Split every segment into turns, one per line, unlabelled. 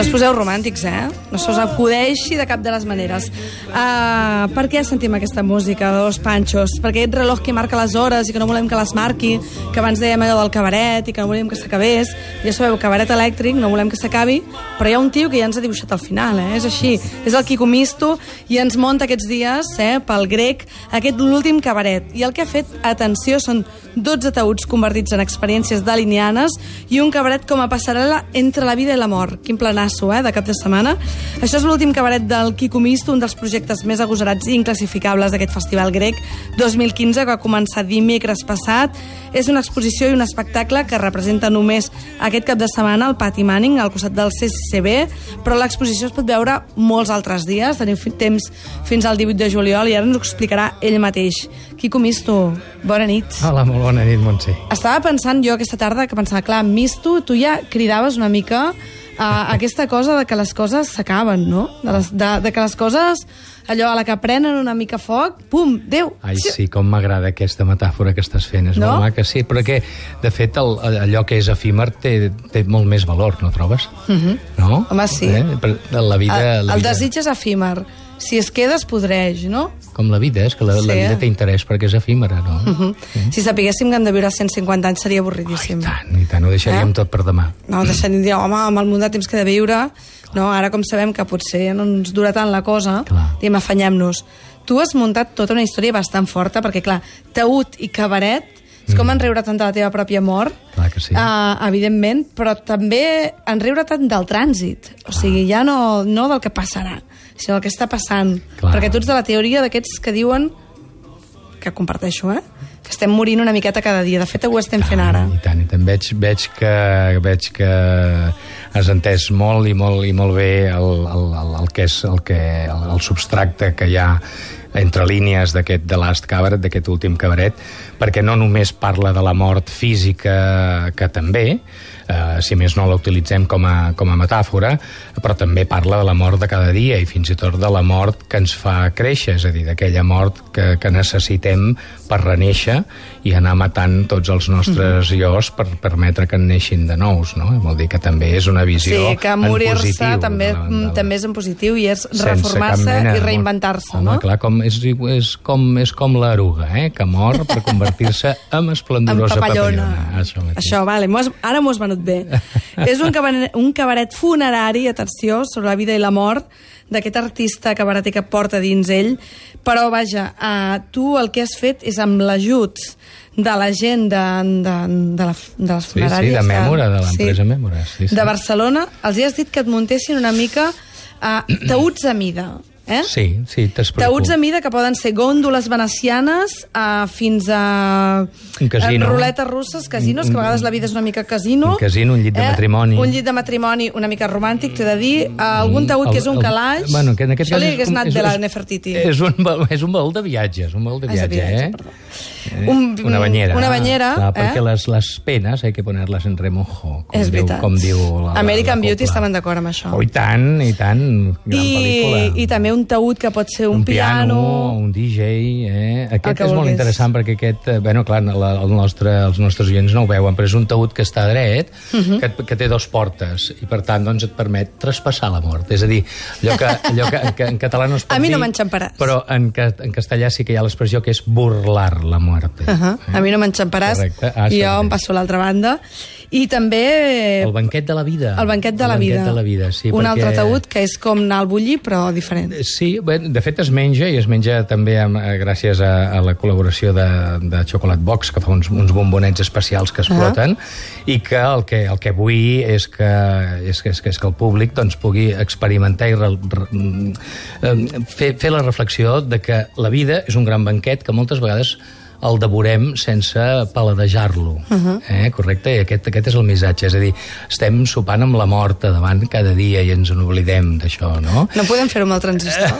No us poseu romàntics, eh? No se us acudeixi de cap de les maneres. Uh, per què sentim aquesta música de los panxos? Perquè aquest reloj que marca les hores i que no volem que les marqui, que abans dèiem allò del cabaret i que no volem que s'acabés. Ja sabeu, cabaret elèctric, no volem que s'acabi, però hi ha un tio que ja ens ha dibuixat al final, eh? És així. És el Quico Misto i ens munta aquests dies, eh, pel grec, aquest l'últim cabaret. I el que ha fet, atenció, són 12 taüts convertits en experiències dalinianes i un cabaret com a passarel·la entre la vida i la mort. Quin planasso, eh, de cap de setmana. Això és l'últim cabaret del Quico Misto, un dels projectes més agosarats i inclassificables d'aquest festival grec 2015, que va començar dimecres passat. És una exposició i un espectacle que representa només aquest cap de setmana al Pati Manning, al costat del CCB, però l'exposició es pot veure molts altres dies. Teniu fi- temps fins al 18 de juliol i ara ens ho explicarà ell mateix. Quico Misto, bona nit.
Hola, molt bona nit, Montse.
Estava pensant jo aquesta tarda que pensava, clar, Misto, tu ja cridaves una mica a aquesta cosa de que les coses s'acaben, no? De, les, de, de que les coses, allò a la que prenen una mica foc, pum, Déu!
Ai, sí, com m'agrada aquesta metàfora que estàs fent. És
No?
molt maca, sí, perquè, de fet, el, allò que és efímer té, té molt més valor, no trobes? Uh -huh. No?
Mhm. Home, sí.
Eh? La vida,
el,
la
el
vida,
desig és efímer. Si es queda, es podreix, no?
Com la vida, és que la,
Sí,
la vida té interès perquè és efímera, no? Uh -huh.
Mm. Si sapiguéssim que hem de viure 150 anys seria avorridíssim.
I tant, i tant, ho deixaríem
Eh?
tot per demà.
No, deixaríem dir, home, amb el munt de temps que he de viure, no, ara com sabem que potser no ens dura tant la cosa,
Clar.
diem, afanyem-nos. Tu has muntat tota una història bastant forta, perquè, clar, taüt i cabaret, és com en riure tant de la teva pròpia mort,
Mm. Clar que sí.
uh, evidentment, però també en riure tant del trànsit. O sigui, ja no, no del que passarà, sinó del que està passant.
Clar.
Perquè tu ets de la teoria d'aquests que diuen, que comparteixo, eh? que estem morint una miqueta cada dia. De fet, ho estem fent ara.
I tant, i tant. Veig, veig, que, veig que has entès molt i molt, i molt bé el, el, el, el que és el, que, el, el substracte que hi ha entre línies d'aquest de Last Cabaret, d'aquest últim cabaret, perquè no només parla de la mort física, que també, eh, si més no la utilitzem com a, com a metàfora, però també parla de la mort de cada dia i fins i tot de la mort que ens fa créixer, és a dir, d'aquella mort que, que necessitem per renéixer i anar matant tots els nostres iós per permetre que en neixin de nous, no? Vol dir que també és una visió
Sí, que
en
morir-se també,
de la- de la-
també és en positiu i és reformar-se i reinventar-se,
Home,
no?
clar, com, és, és, com, és com l'eruga, eh? que mor per convertir-se en
En
esplendorosa
papallona.
papallona. Això, mateix.
Això, vale, ara m'ho has venut bé. és un cabaret, un cabaret funerari, atenció, sobre la vida i la mort d'aquest artista cabareter que porta dins ell, però vaja, uh, tu el que has fet és amb l'ajut de la gent de, de, de, la, de les
Sí,
funeràries...
sí, de Mèmora, de l'empresa Mèmora, sí, sí.
De Barcelona, els hi has dit que et muntessin una mica uh, taüts a mida. Eh?
Sí, sí, t'explico.
Taüts a mida que poden ser gòndoles venecianes uh, fins a
Un casino.
a ruletes russes, casinos, que a vegades la vida és una mica casino.
Un casino, un llit de matrimoni.
Un llit de matrimoni una mica romàntic, t'he de dir. Uh, algun taüt que és un
El-
calaix.
Bueno, que en aquest
Això
cas
li
és
hagués anat
és-
de la Nefertiti.
És un, és un baul de viatge, és un baul de
Ah, és de
viatge,
viatge,
eh?
perdó.
Eh,
Un-
una banyera.
una banyera,
Clar,
eh?
perquè les, les penes hay que ponerlas en remojo, com,
és
diu,
veritat.
com diu la, la,
American
la
Beauty
copla.
estaven d'acord amb això.
Oh, i tant, i tant. Gran
I,
pel·lícula.
I també un taüt que pot ser un,
un piano,
piano...
un DJ, eh? Aquest
que
és molt
vulguis.
interessant perquè aquest, eh, bueno, clar, la, el nostre, els nostres oients no ho veuen, però és un taüt que està dret, uh
Mhm.
-huh. que, que té dos portes, i per tant doncs, et permet traspassar la mort. És a dir, allò que, allò que, que en català no es pot
A mi no
dir,
m'enxamparàs.
Però en, en castellà sí que hi ha l'expressió que és burlar la muerte.
Uh -huh. A mi no m'enxamparàs.
Ah,
jo em passo a l'altra banda. I també...
El banquet de la vida.
El banquet de la
el
vida.
banquet de la vida, sí.
un
perquè...
altre taüt que és com anar al bullir, però diferent.
Sí, bé, de fet es menja i es menja també amb, eh, gràcies a, a la col·laboració de, de Chocolate Box, que fa uns, uns bombonets especials que exploten, i que el que, el que vull és que, és, que, és, que, és que el públic doncs, pugui experimentar i re, re, eh, fer, fer la reflexió de que la vida és un gran banquet que moltes vegades el devorem sense paladejar-lo. Uh -huh. eh? Correcte? I aquest, aquest és el missatge. És a dir, estem sopant amb la mort davant cada dia i ens n'oblidem d'això, no?
No podem fer-ho amb el transistor.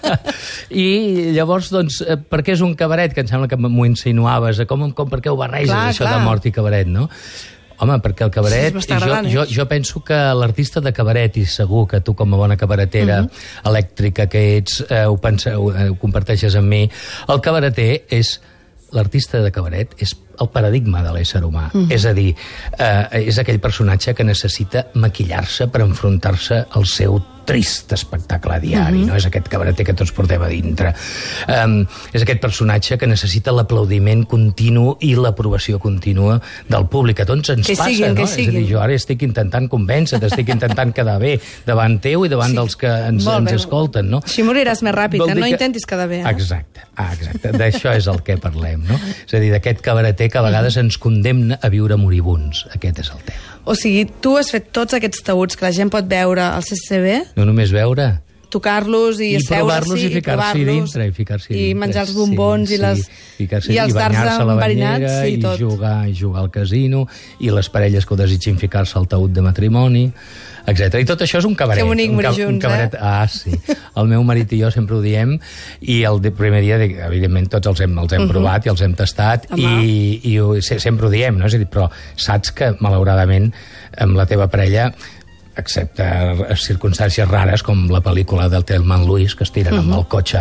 I llavors, doncs, eh, per què és un cabaret? Que em sembla que m'ho insinuaves. eh, Com, com, per què ho barreges,
Clar,
això
clar.
de mort i cabaret, no? Home, perquè el cabaret...
Sí,
jo,
eh?
jo, jo penso que l'artista de cabaret, i segur que tu com a bona cabaretera
Mhm.
elèctrica que ets, eh, ho, pensa, ho, ho comparteixes amb mi, el cabareter és l'artista de cabaret és el paradigma de l'ésser humà. Mm -hmm. És a dir, eh, és aquell personatge que necessita maquillar-se per enfrontar-se al seu trist espectacle diari, mm -hmm. no? És aquest cabareter que tots portem a dintre. Um, és aquest personatge que necessita l'aplaudiment continu i l'aprovació contínua del públic. A tots ens
que
passa,
siguin,
no?
Que
és a dir,
siguin.
jo ara estic intentant convèncer estic intentant quedar bé davant teu i davant sí. dels que ens,
Molt
ens
bé.
escolten, no?
Així moriràs més ràpid,
Vol
eh? no
que-
intentis quedar bé. Eh?
Exacte, ah, exacte. D'això és el que parlem, no? És a dir, d'aquest cabareter que a vegades ens condemna a viure moribunds. Aquest és el tema.
O sigui, tu has fet tots aquests taüts que la gent pot veure al CCB,
No només veure,
tocar-los i,
I provar-los i ficar-s'hi dintre, i ficar-s'hi
i
dintre.
menjar els bombons
Sí,
i les,
sí, ficar-s'hi-
i els dards
banyar-se a la
enverinats
banyera,
i tot.
jugar, i jugar al casino, i les parelles que ho desitgin ficar-se al taüt de matrimoni, etc. I tot això és un cabaret. Un, un
junts,
cabaret,
eh?
Ah, sí. El meu marit i jo sempre ho diem, i el de- primer dia, evidentment, tots els hem, els hem provat i els hem tastat,
Mhm. Home.
i, i ho, se- sempre ho diem, no? És a dir, però saps que, malauradament, amb la teva parella excepte circumstàncies rares com la pel·lícula del Telman Lewis que es tiren uh -huh. amb el cotxe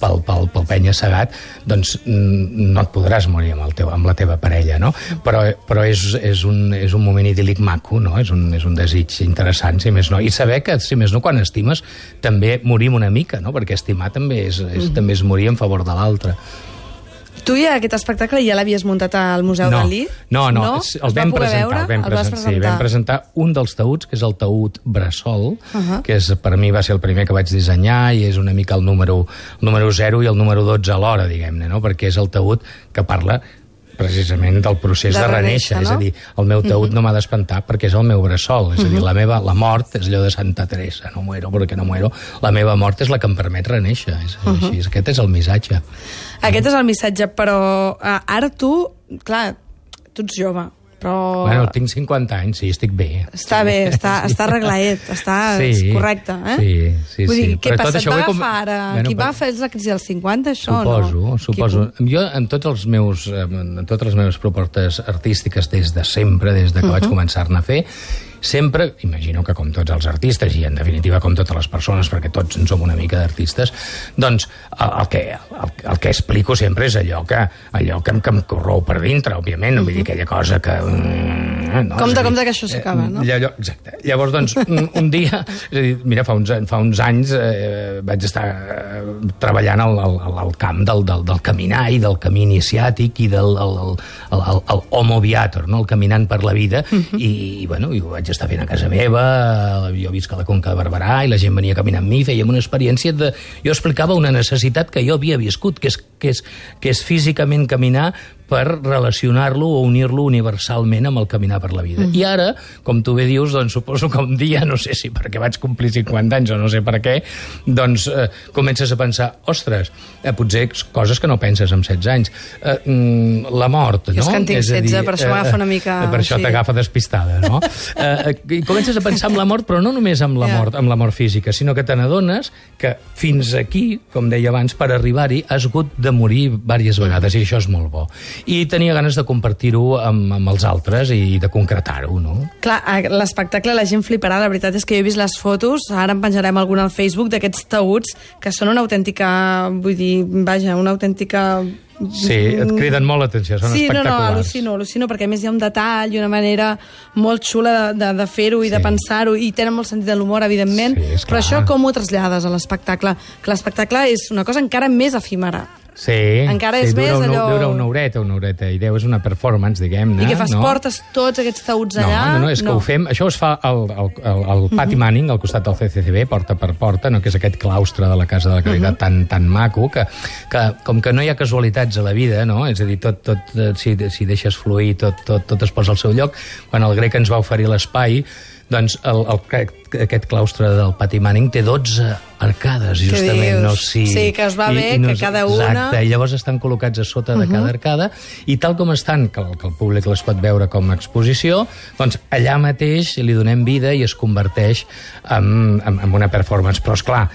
pel, pel, pel penya segat doncs no et podràs morir amb, el teu, amb la teva parella no? però, però és, és, un, és un moment idíl·lic maco no? és, un, és un desig interessant si més no. i saber que si més no quan estimes també morim una mica no? perquè estimar també és, és, uh -huh. també és morir en favor de l'altre
Tu ja aquest espectacle ja l'havies muntat al Museu
no,
Dalí?
No, no,
no?
es- el vam presentar,
veure?
el vam,
El vas
presentar, sí, vam presentar un dels taüts, que és el taüt Bressol, uh -huh. que és, per mi va ser el primer que vaig dissenyar i és una mica el número, el número 0 i el número 12 alhora, diguem-ne, no? perquè és el taüt que parla precisament del procés
De
de,
renéixer,
renéixer, és
no?
a dir, el meu taüt uh -huh. no m'ha d'espantar perquè és el meu bressol, és a dir, la meva la mort és allò de Santa Teresa, no muero perquè no muero, la meva mort és la que em permet renéixer, és així, aquest és el missatge.
Aquest és el missatge, però uh, ara tu, clar, tu ets jove, però...
Bueno, tinc 50 anys, sí, estic bé.
Està bé, està, està arreglaet, està
Sí,
correcte, eh?
sí, sí,
Vull dir,
sí.
què
Però
passa? Et va
com-
ara?
Bueno,
Qui va
però-
fer la crisi dels 50, això,
Suposo,
no?
suposo. Jo, en tots els meus, eh, en totes les meves propostes artístiques des de sempre, des de que uh -huh. vaig començar-ne a fer, sempre, imagino que com tots els artistes, i en definitiva com totes les persones, perquè tots en som una mica d'artistes, doncs el, el, que, el, el que explico sempre és allò que, allò que, em- que em corrou per dintre, òbviament, no vull dir aquella cosa que... mm, No,
Compte,
dir,
compte que això s'acaba, no?
eh, Allò, exacte. Llavors, doncs, un, un dia, és a dir, mira, fa uns, fa uns anys eh, vaig estar eh, treballant al, al, al- camp del, del, del caminar i del camí iniciàtic i del el, el, el, el, el homo viator, no? el caminant per la vida, uh -huh. i, i, bueno, i ho vaig estar fent a casa meva, jo visc a la Conca de Barberà, i la gent venia a caminar amb mi, fèiem una experiència de... Jo explicava una necessitat que jo havia viscut, que és, que és, que és físicament caminar per relacionar-lo o unir-lo universalment amb el caminar per la vida. Mm. I ara, com tu bé dius, doncs suposo que un dia, no sé si perquè vaig complir 50 anys o no sé per què, doncs eh, comences a pensar, ostres, eh, potser coses que no penses amb 16 anys. Eh, mm, la mort,
Jo
no?
és que en tinc
a
16, per això m'agafa una mica
Per això
així.
t'agafa despistada, no? eh, I comences a pensar en la mort, però no només amb la
Ja.
mort, amb la mort física, sinó que te n'adones que fins aquí, com deia abans, per arribar-hi has hagut de morir diverses vegades, i això és molt bo. I tenia ganes de compartir-ho amb, amb els altres i de concretar-ho, no?
Clar, l'espectacle la gent fliparà, la veritat és que jo he vist les fotos, ara en penjarem alguna al Facebook, d'aquests taüts, que són una autèntica, vull dir, vaja, una autèntica...
Sí, et criden molt l'atenció, són
sí, no, no,
espectaculars.
al·lucino, al·lucino, perquè més hi ha un detall i una manera molt xula de, de, de fer-ho i
Sí.
de pensar-ho, i tenen molt sentit de l'humor, evidentment,
Sí,
però això com ho trasllades a l'espectacle? Que l'espectacle és una cosa encara més efímera.
Sí,
Encara
sí,
és
dura
més
una,
allò-
Dura una horeta, una horeta i deu, és una performance, diguem-ne.
I què fas?
no?
Portes tots aquests taüts
No,
allà?
no, no, és que ho fem... Això es fa al, al, al, al Pati Manning, al costat del CCCB, porta per porta, no? que és aquest claustre de la Casa de la Caritat tan, tan maco, que, que com que no hi ha casualitats a la vida, no? és a dir, tot, tot, eh, si, si deixes fluir, tot, tot, tot es posa al seu lloc, quan el grec ens va oferir l'espai, doncs el, el, aquest claustre del Pati Manning té 12 arcades, justament. No? Sí,
Sí, que es va bé, que cada una-
Exacte, i llavors estan col·locats a sota de cada arcada, i tal com estan, que el, que el públic les pot veure com a exposició, doncs allà mateix li donem vida i es converteix en, en, en una performance. Però, és clar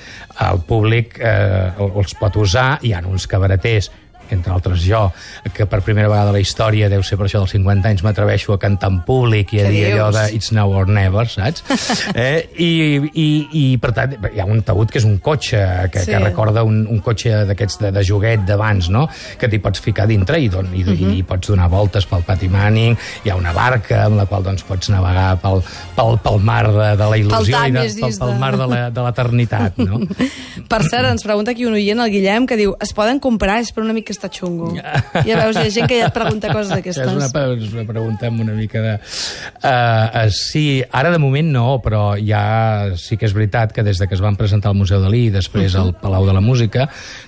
el públic eh, el- els pot usar, hi ha uns cabareters entre altres jo, que per primera vegada a la història, deu ser per això dels 50 anys, m'atreveixo a cantar en públic i a dir allò de It's now or never, saps? eh? I, i, I, per tant, hi ha un taüt que és un cotxe, que,
Sí.
que recorda un, un cotxe d'aquests de, de joguet d'abans, no? Que t'hi pots ficar dintre i, don, i, uh -huh. i pots donar voltes pel pati Manning, hi ha una barca amb la qual doncs, pots navegar pel, pel, pel mar de, de la il·lusió i de, pel, pel
de-
mar de l'eternitat, no?
Per cert, ens pregunta aquí un oient, el Guillem, que diu es poden comprar? És per una mica està xungo. Ja veus, hi ha gent que ja et pregunta coses d'aquestes.
És una, és una pregunta amb una mica de... Uh, uh, sí, ara de moment no, però ja sí que és veritat que des de que es van presentar al Museu Dalí i després al Palau de la Música,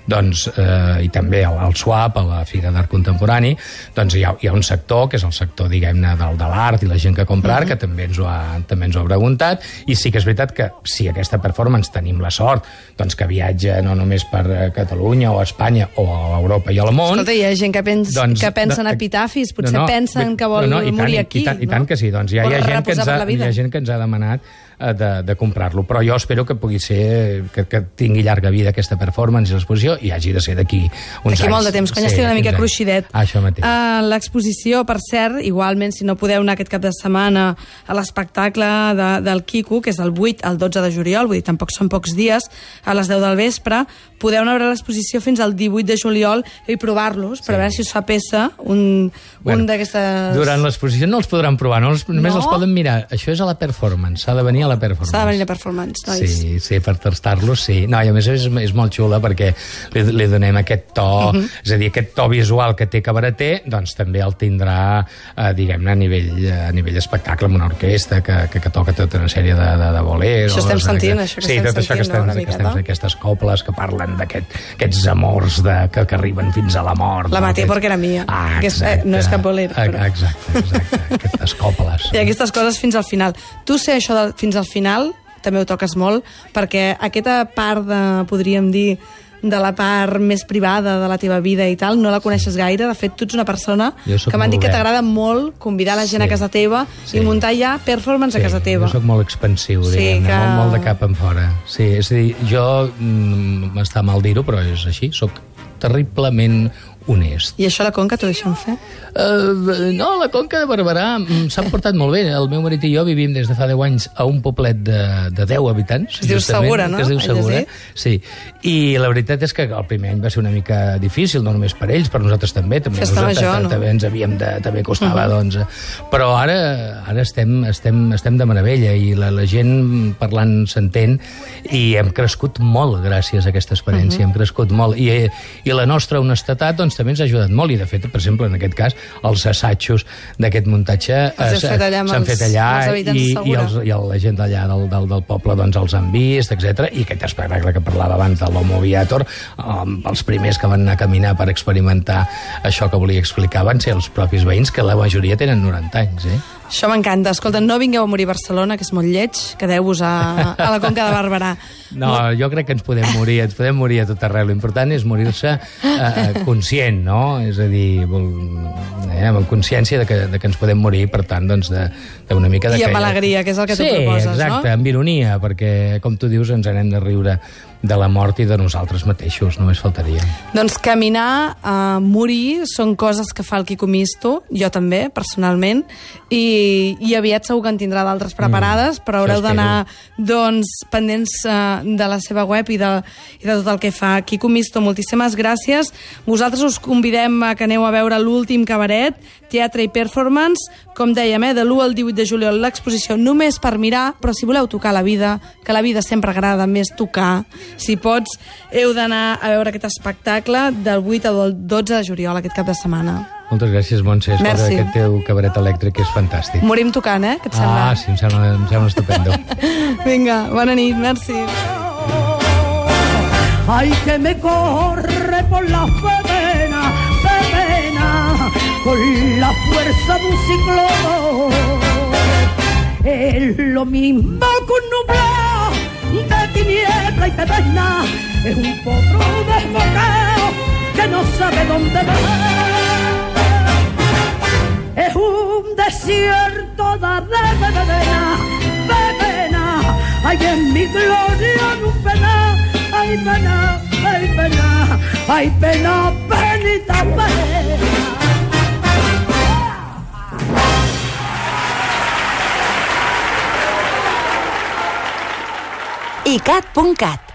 doncs, uh, i també al, al SWAP, a la Fira d'Art Contemporani, doncs hi ha, hi ha un sector, que és el sector, diguem-ne, del, de l'art i la gent que compra art, que també ens, ho ha, també ens ho ha preguntat, i sí que és veritat que si aquesta performance tenim la sort doncs que viatja no només per Catalunya o Espanya o a Europa i al món,
Escolta, hi ha gent que, pens, doncs, que pensa en epitafis, potser pensen
vull-
que vol
no, no, i tant,
morir
i-
aquí.
I tant, i
no?
tant que sí, doncs hi ha,
Vol
hi ha, gent, que ens ha, hi ha gent que ens ha demanat de, de comprar-lo, però jo espero que pugui ser, que, que tingui llarga vida aquesta performance i l'exposició i hagi de ser d'aquí uns
D'aquí
anys.
molt de temps, quan ja estigui una mica
anys.
cruixidet.
Això mateix.
Uh, L'exposició, per cert, igualment, si no podeu anar aquest cap de setmana a l'espectacle de, del Quico, que és del 8 al 12 de juliol, vull dir, tampoc són pocs dies, a les 10 del vespre, podeu anar a veure l'exposició fins al 18 de juliol i provar-los, per
Sí.
veure si us fa peça un, un d'aquestes...
Durant l'exposició no els podran provar, no els, només
No?
els poden mirar. Això és a la performance, s'ha de venir a la performance.
S'ha de venir a performance, nois.
Sí, sí, per tastar-los, sí. No, i a més és, és molt xula perquè li, li donem aquest to, uh
Mhm.
-huh. és a dir, aquest to visual que té Cabareter, doncs també el tindrà, eh, diguem-ne, a nivell, a nivell espectacle, amb una orquestra que, que, que toca tota una sèrie de, de, de boleros.
Això estem sentint, això que
sí,
estem
tot això que
no,
estem,
una
que estem, aquestes coples que parlen d'aquest- aquests amors de, que, que arriben fins a la mort.
La
no?
maté porque era mía,
Ah,
que és- eh, no és cap bolero,
Ah,
però-
Exacte, exacte, aquestes coples.
I aquestes coses fins al final. Tu sé això del, fins al final, també ho toques molt, perquè aquesta part de, podríem dir, de la part més privada de la teva vida i tal, no la coneixes gaire. De fet, tu ets una persona que m'han dit que t'agrada molt convidar la gent
Sí.
a casa teva
Sí.
i muntar ja performance a casa teva.
Jo sóc molt expansiu,
Sí,
diguem-ne,
que-
molt, molt de cap en fora. Sí, és a dir, jo, mm, m'està mal dir-ho, però és així, sóc terriblement honest.
I això la Conca t'ho deixen fer?
Uh, no, la Conca de Barberà mm, s'han portat molt bé. El meu marit i jo vivim des de fa 10 anys a un poblet de, de 10 habitants.
Es diu Segura, no?
Que es diu Segura, sí. I la veritat és que el primer any va ser una mica difícil, no només per ells, per nosaltres també. també
Festa
nosaltres,
major, no?
També ens havíem de... També costava,
Mhm.
doncs... eh, Però ara, ara estem, estem, estem de meravella i la, la gent parlant s'entén i hem crescut molt gràcies a aquesta experiència,
Mhm.
hem crescut molt. I, eh, I la nostra honestedat doncs, també ens ha ajudat molt i, de fet, per exemple, en aquest cas, els assajos d'aquest muntatge eh,
fet allà
s'han
els-
fet allà
els
i, i, els, i la gent d'allà del, del, del poble doncs, els han vist, etc. I aquest espectacle que parlava abans de l'Homo Viator, um, els primers que van anar a caminar per experimentar això que volia explicar van ser els propis veïns, que la majoria tenen 90 anys, eh?
Això m'encanta. Escolta, no vingueu a morir a Barcelona, que és molt lleig. Quedeu-vos a, a la Conca de Barberà.
No, jo crec que ens podem morir, ens podem morir a tot arreu. L'important és morir-se eh, conscient, no? És a dir, vol, eh, amb consciència de que, de que ens podem morir, per tant, doncs, d'una mica de
I amb
que...
alegria, que és el que tu
sí,
proposes, no?
exacte, amb ironia, perquè, com tu dius, ens n'hem de riure de la mort i de nosaltres mateixos, només faltaria.
Doncs caminar, uh, morir, són coses que fa el Quico Misto, jo també, personalment, i, i aviat segur que en tindrà d'altres preparades,
Mm,
però haureu d'anar doncs, pendents uh, de la seva web i de, i de tot el que fa. Quico Misto, moltíssimes gràcies. Vosaltres us convidem a que aneu a veure l'últim cabaret, teatre i performance, com dèiem, eh, de l'1 al 18 de juliol, l'exposició només per mirar, però si voleu tocar la vida, que la vida sempre agrada més tocar, si pots, heu d'anar a veure aquest espectacle del 8 al 12 de juliol, aquest cap de setmana.
Moltes gràcies, Montse. Escolta,
Merci.
aquest teu cabaret elèctric és fantàstic.
Morim tocant, eh? Què et sembla?
Ah, sí, em sembla, em sembla estupendo.
Vinga, bona nit, merci.
Ay, que me corre por la pena, con la fuerza de un ciclón. Es lo mismo que un nublado de tiniebla y pedena, es un potro desbocado que no sabe dónde va. Es un desierto de arena, de pena, hay en mi gloria un pena, ay pena, ay pena, Ay, pena, penita, pena.
icat.cat